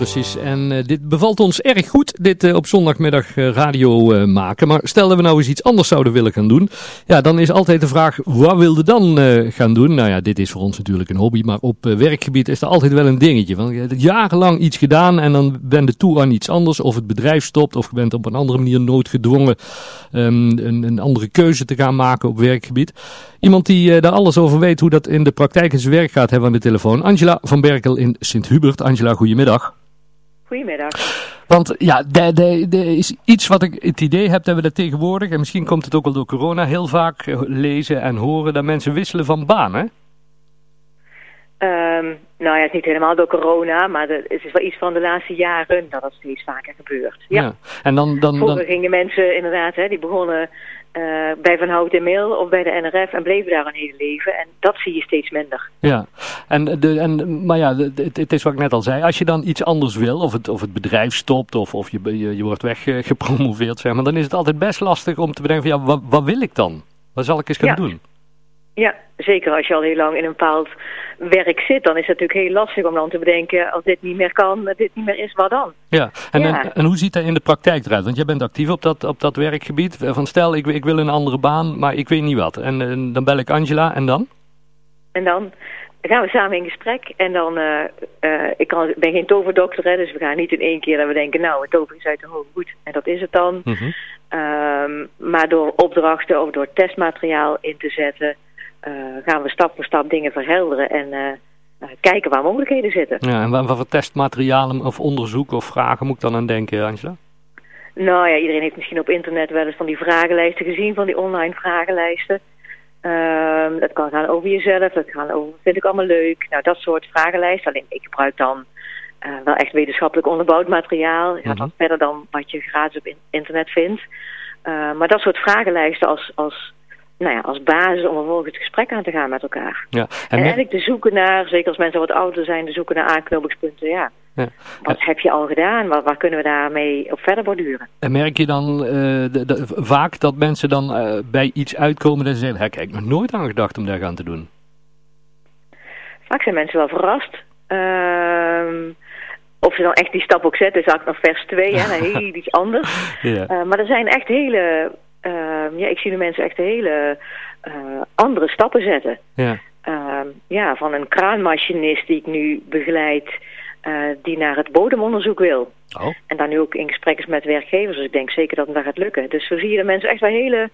precies. En uh, dit bevalt ons erg goed, dit uh, op zondagmiddag uh, radio maken. Maar stel dat we nou eens iets anders zouden willen gaan doen. Ja, dan is altijd de vraag, wat wilde dan gaan doen? Nou ja, dit is voor ons natuurlijk een hobby. Maar op werkgebied is er altijd wel een dingetje. Want je hebt jarenlang iets gedaan en dan ben je toe aan iets anders. Of het bedrijf stopt, of je bent op een andere manier noodgedwongen um, een, een, andere keuze te gaan maken op werkgebied. Iemand die daar alles over weet hoe dat in de praktijk in zijn werk gaat, hebben we aan de telefoon. Angela van Berkel in Sint-Hubert. Angela, goedemiddag. Goedemiddag. Want ja, er is iets wat ik het idee heb dat we dat tegenwoordig, en misschien komt het ook wel door corona, heel vaak lezen en horen dat mensen wisselen van baan, hè? Um, nou ja, het is niet helemaal door corona, maar het is wel iets van de laatste jaren dat dat steeds vaker gebeurt. Ja. ja. En dan, dan, Vroeger dan... gingen mensen inderdaad, hè, die begonnen uh, bij Van Hout en Mail of bij de NRF en bleven daar een hele leven. En dat zie je steeds minder. Ja, en, de, en, maar ja, het, het, is wat ik net al zei. Als je dan iets anders wil, of het, of het bedrijf stopt of, of je, je, je wordt weggepromoveerd, zeg maar, dan is het altijd best lastig om te bedenken van ja, wat, wat wil ik dan? Wat zal ik eens gaan ja. doen? Ja, zeker als je al heel lang in een bepaald werk zit, dan is het natuurlijk heel lastig om dan te bedenken, als dit niet meer kan, dit niet meer is, wat dan? Ja, en, ja. en, en, hoe ziet dat in de praktijk eruit? Want jij bent actief op dat, op dat werkgebied. Van stel, ik, ik wil een andere baan, maar ik weet niet wat. En, en dan bel ik Angela en dan? En dan gaan we samen in gesprek en dan, uh, uh, ik kan, ben geen toverdokter, hè, dus we gaan niet in één keer dat we denken, nou, het tover is uit de hoge goed en dat is het dan. Mm -hmm. um, maar door opdrachten of door testmateriaal in te zetten, gaan we stap voor stap dingen verhelderen en uh, kijken waar mogelijkheden zitten. Ja, en wat voor testmaterialen of onderzoek of vragen moet ik dan aan denken, Angela? Nou ja, iedereen heeft misschien op internet wel eens van die vragenlijsten gezien, van die online vragenlijsten. Uh, dat kan gaan over jezelf, dat kan over, vind ik allemaal leuk. Nou, dat soort vragenlijsten. Alleen ik gebruik dan uh, wel echt wetenschappelijk onderbouwd materiaal. Mm -hmm. wat verder dan wat je gratis op internet vindt. Uh, maar dat soort vragenlijsten als, als nou ja, als basis om vervolgens het gesprek aan te gaan met elkaar. Ja, en, en eigenlijk te zoeken naar, zeker als mensen wat ouder zijn, te zoeken naar aanknopingspunten. Ja. ja. Wat heb je al gedaan? Waar, waar, kunnen we daarmee op verder borduren? En merk je dan uh, de, de, vaak dat mensen dan uh, bij iets uitkomen en ze zeggen, heb ik nog nooit aan gedacht om daar aan te doen? Vaak zijn mensen wel verrast. Uh, of ze dan echt die stap ook zetten, is ook nog vers 2, hè, heel iets anders. ja. uh, maar er zijn echt hele ja, ik zie de mensen echt hele uh, andere stappen zetten. Ja. Uh, ja, van een kraanmachinist die ik nu begeleid, uh, die naar het bodemonderzoek wil. Oh. En dan nu ook in gesprek is met werkgevers. Dus ik denk zeker dat het dat gaat lukken. Dus zo zie je dat mensen echt wel hele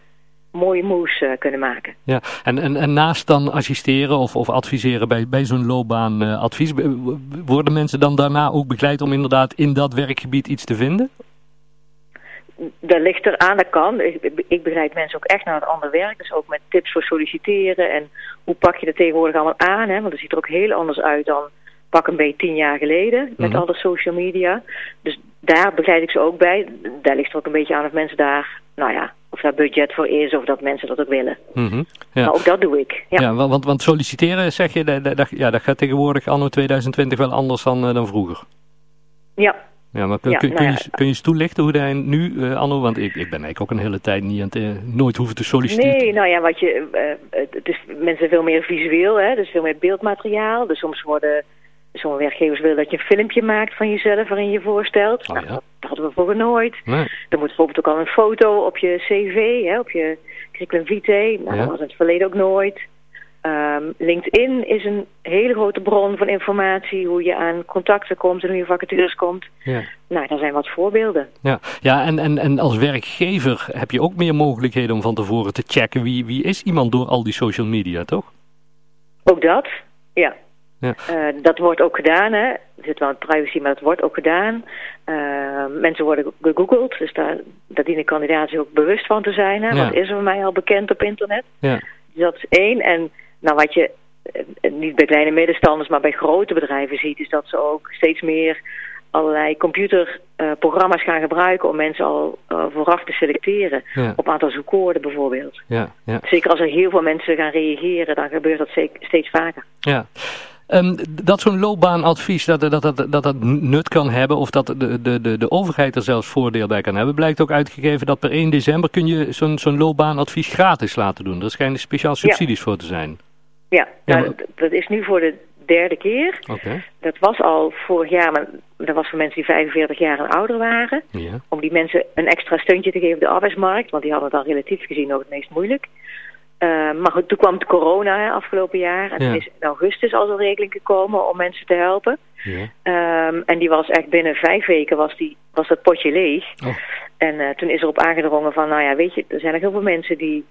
mooie moves uh, kunnen maken. Ja, en, en, en naast dan assisteren of, of adviseren bij, bij zo'n loopbaanadvies, uh, worden mensen dan daarna ook begeleid om inderdaad in dat werkgebied iets te vinden? Dat ligt er aan, dat kan. Ik, ik begeleid mensen ook echt naar het andere werk. Dus ook met tips voor solliciteren en hoe pak je dat tegenwoordig allemaal aan. Hè? Want het ziet er ook heel anders uit dan pak een beetje tien jaar geleden met Mhm. mm -hmm. alle social media. Dus daar begeleid ik ze ook bij. Daar ligt er ook een beetje aan of mensen daar, nou ja, of daar budget voor is of dat mensen dat ook willen. Mm -hmm. ja. Maar ook dat doe ik. Ja, ja want, want solliciteren zeg je, dat, dat, ja, dat gaat tegenwoordig anno 2020 wel anders dan, uh, dan vroeger. Ja, ja, maar kun, ja, kun, nou kun, je, kun je eens toelichten hoe hij nu, uh, Anno, want ik, ik ben eigenlijk ook een hele tijd niet aan het, uh, nooit hoeven te solliciteren. Nee, nou ja, wat je, uh, het is mensen veel meer visueel, hè, dus veel meer beeldmateriaal. Dus soms worden, sommige werkgevers willen dat je een filmpje maakt van jezelf waarin je voorstelt. Oh, nou, ja. dat, dat hadden we vroeger nooit. Nee. Er moet bijvoorbeeld ook al een foto op je cv, hè, op je curriculum vitae. Nou, Ja. dat was in het verleden ook nooit. Um, LinkedIn is een hele grote bron van informatie, hoe je aan contacten komt en hoe je vacatures komt. Ja. Nou, daar zijn wat voorbeelden. Ja, ja en, en, en als werkgever heb je ook meer mogelijkheden om van tevoren te checken wie, wie is iemand door al die social media, toch? Ook dat, ja. Ja. Uh, dat wordt ook gedaan, hè. Er zit wel privacy, maar dat wordt ook gedaan. Uh, mensen worden gegoogeld, dus daar, daar dienen kandidaten zich ook bewust van te zijn. Hè? Ja. Wat is er voor mij al bekend op internet? Ja. Dus dat is één. En nou, wat je uh, niet bij kleine middenstanders, maar bij grote bedrijven ziet, is dat ze ook steeds meer allerlei computerprogramma's gaan gebruiken om mensen al uh, vooraf te selecteren. Ja. Op aantal zoekwoorden bijvoorbeeld. Ja, ja. Zeker als er heel veel mensen gaan reageren, dan gebeurt dat steeds vaker. Ja. Um, dat zo'n loopbaanadvies dat dat, dat, dat dat nut kan hebben of dat de, de, de, de overheid er zelfs voordeel bij kan hebben, blijkt ook uitgegeven dat per 1 december kun je zo'n zo'n loopbaanadvies gratis laten doen. Er schijnen speciaal subsidies voor te zijn. Ja, nou, ja dat is nu voor de derde keer. Okay. Dat was al vorig jaar, maar dat was voor mensen die 45 jaar en ouder waren. Ja. Om die mensen een extra steuntje te geven op de arbeidsmarkt, want die hadden het dan relatief gezien nog het meest moeilijk. Uh, maar goed, toen kwam de corona hè, afgelopen jaar. En Ja. toen is in augustus al zo'n regeling gekomen om mensen te helpen. Ja. Ehm, en die was echt binnen vijf weken was, die, was dat potje leeg. Oh. En eh, toen is erop aangedrongen van, nou ja, weet je, er zijn nog heel veel mensen die,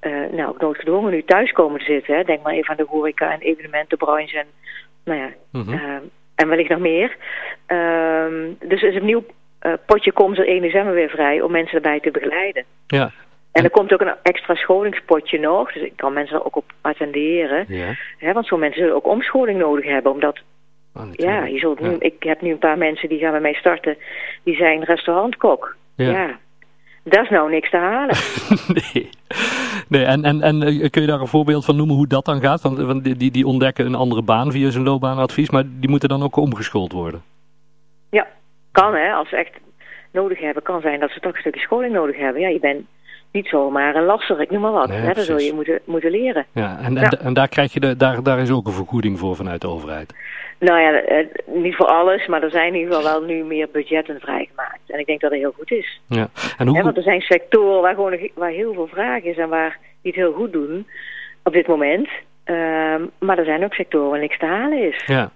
eh, nou, ook noodgedwongen nu thuis komen te zitten. Hè. Denk maar even aan de horeca en evenementenbranche en, nou ja, Mhm. ehm, en wellicht nog meer. Ehm, dus er is een nieuw eh, potje komt er 1 december weer vrij om mensen erbij te begeleiden. Ja. En er komt ook een extra scholingspotje nog, dus ik kan mensen er ook op attenderen. Ja. Hè, want sommige mensen zullen ook omscholing nodig hebben, omdat Oh, natuurlijk. ja, je zult nu, Ja. ik heb nu een paar mensen die gaan bij mij starten. Die zijn restaurantkok. Ja. Ja. Dat is nou niks te halen. nee. nee en en, en eh, kun je daar een voorbeeld van noemen hoe dat dan gaat? Want, die, die ontdekken een andere baan via zijn loopbaanadvies, maar die moeten dan ook omgeschoold worden. ja, kan hè. Als ze echt nodig hebben, kan zijn dat ze toch een stukje scholing nodig hebben. Ja, je bent niet zomaar een lasser, ik noem maar wat. Nee, hè, dat zul je moeten, moeten leren. Ja, en, en, Ja. en daar, krijg je de, daar, daar is ook een vergoeding voor vanuit de overheid. Nou ja, eh, niet voor alles, maar er zijn in ieder geval wel nu meer budgetten vrijgemaakt. En ik denk dat dat heel goed is. Ja. En hoe, want er zijn sectoren waar, gewoon, waar heel veel vraag is en waar die het heel goed doen op dit moment. Ehm, maar er zijn ook sectoren waar niks te halen is. Ja.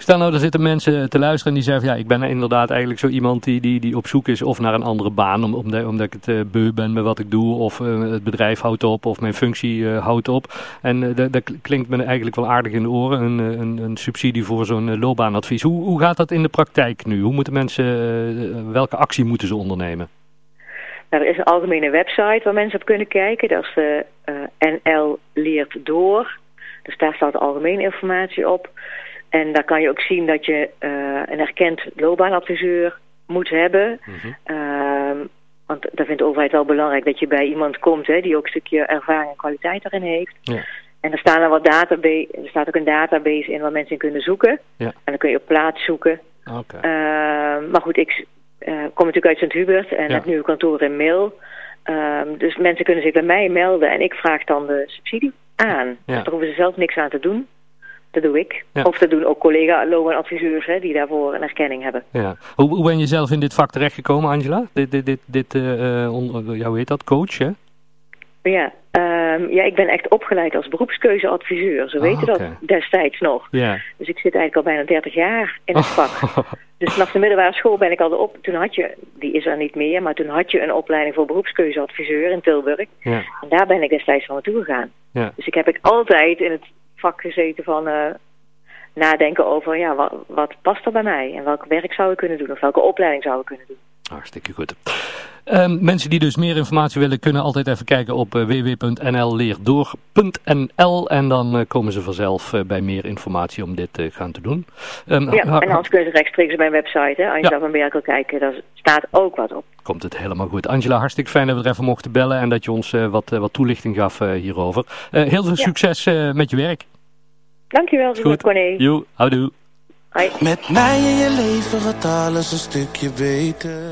Stel nou, er zitten mensen te luisteren en die zeggen ja, ik ben inderdaad eigenlijk zo iemand die, die, die op zoek is of naar een andere baan, om, omdat, omdat ik het eh, beu ben met wat ik doe, of eh, het bedrijf houdt op, of mijn functie eh, houdt op. En dat, klinkt me eigenlijk wel aardig in de oren, een, een, een subsidie voor zo'n loopbaanadvies. Hoe, hoe gaat dat in de praktijk nu? Hoe moeten mensen, welke actie moeten ze ondernemen? Nou, er is een algemene website waar mensen op kunnen kijken. Dat is de NL Leert Door. Dus daar staat algemene informatie op. En daar kan je ook zien dat je eh, een erkend loopbaanadviseur moet hebben. Mhm. Ehm, want dat vindt de overheid wel belangrijk dat je bij iemand komt hè, die ook een stukje ervaring en kwaliteit daarin heeft. Ja. En er, staan er, wat database, er staat ook een database in waar mensen in kunnen zoeken. Ja. En dan kun je op plaats zoeken. Ehm, maar goed, ik eh, kom natuurlijk uit Sint-Hubert en Ja. heb nu een kantoor in Mil. Ehm, dus mensen kunnen zich bij mij melden en ik vraag dan de subsidie aan. Dus daar hoeven ze zelf niks aan te doen. Dat doe ik. Ja. Of dat doen ook collega loopbaanadviseurs hè, die daarvoor een erkenning hebben. Ja. Hoe, hoe ben je zelf in dit vak terechtgekomen, Angela? Dit, dit, dit, dit on- ja, hoe heet dat? Coach, hè? Ja, ehm, ja, ik ben echt opgeleid als beroepskeuzeadviseur. Zo Ah, weten dat destijds nog. Ja. Dus ik zit eigenlijk al bijna 30 jaar in het vak. Dus vanaf de middelbare school ben ik al op. Toen had je, die is er niet meer, maar toen had je een opleiding voor beroepskeuzeadviseur in Tilburg. ja. En daar ben ik destijds van naartoe gegaan. Ja. Dus ik heb ik altijd in het vak gezeten van eh, nadenken over ja, wat, wat past er bij mij en welk werk zou ik kunnen doen of welke opleiding zou ik kunnen doen. Hartstikke goed. Ehm, mensen die dus meer informatie willen, kunnen altijd even kijken op eh, www.nlleerdoor.nl en dan eh, komen ze vanzelf bij meer informatie om dit eh, gaan te doen. Ehm, Ja, en anders kunnen ze rechtstreeks op mijn website, hè, Angela Ja. van Berkel kijken, daar staat ook wat op. komt het helemaal goed. Angela, hartstikke fijn dat we er even mochten bellen en dat je ons wat, wat toelichting gaf hierover. Heel veel Ja. succes met je werk. Dankjewel, Goed. Corné. Jo, houdoe. Hoi. Met mij in je leven gaat alles een stukje beter.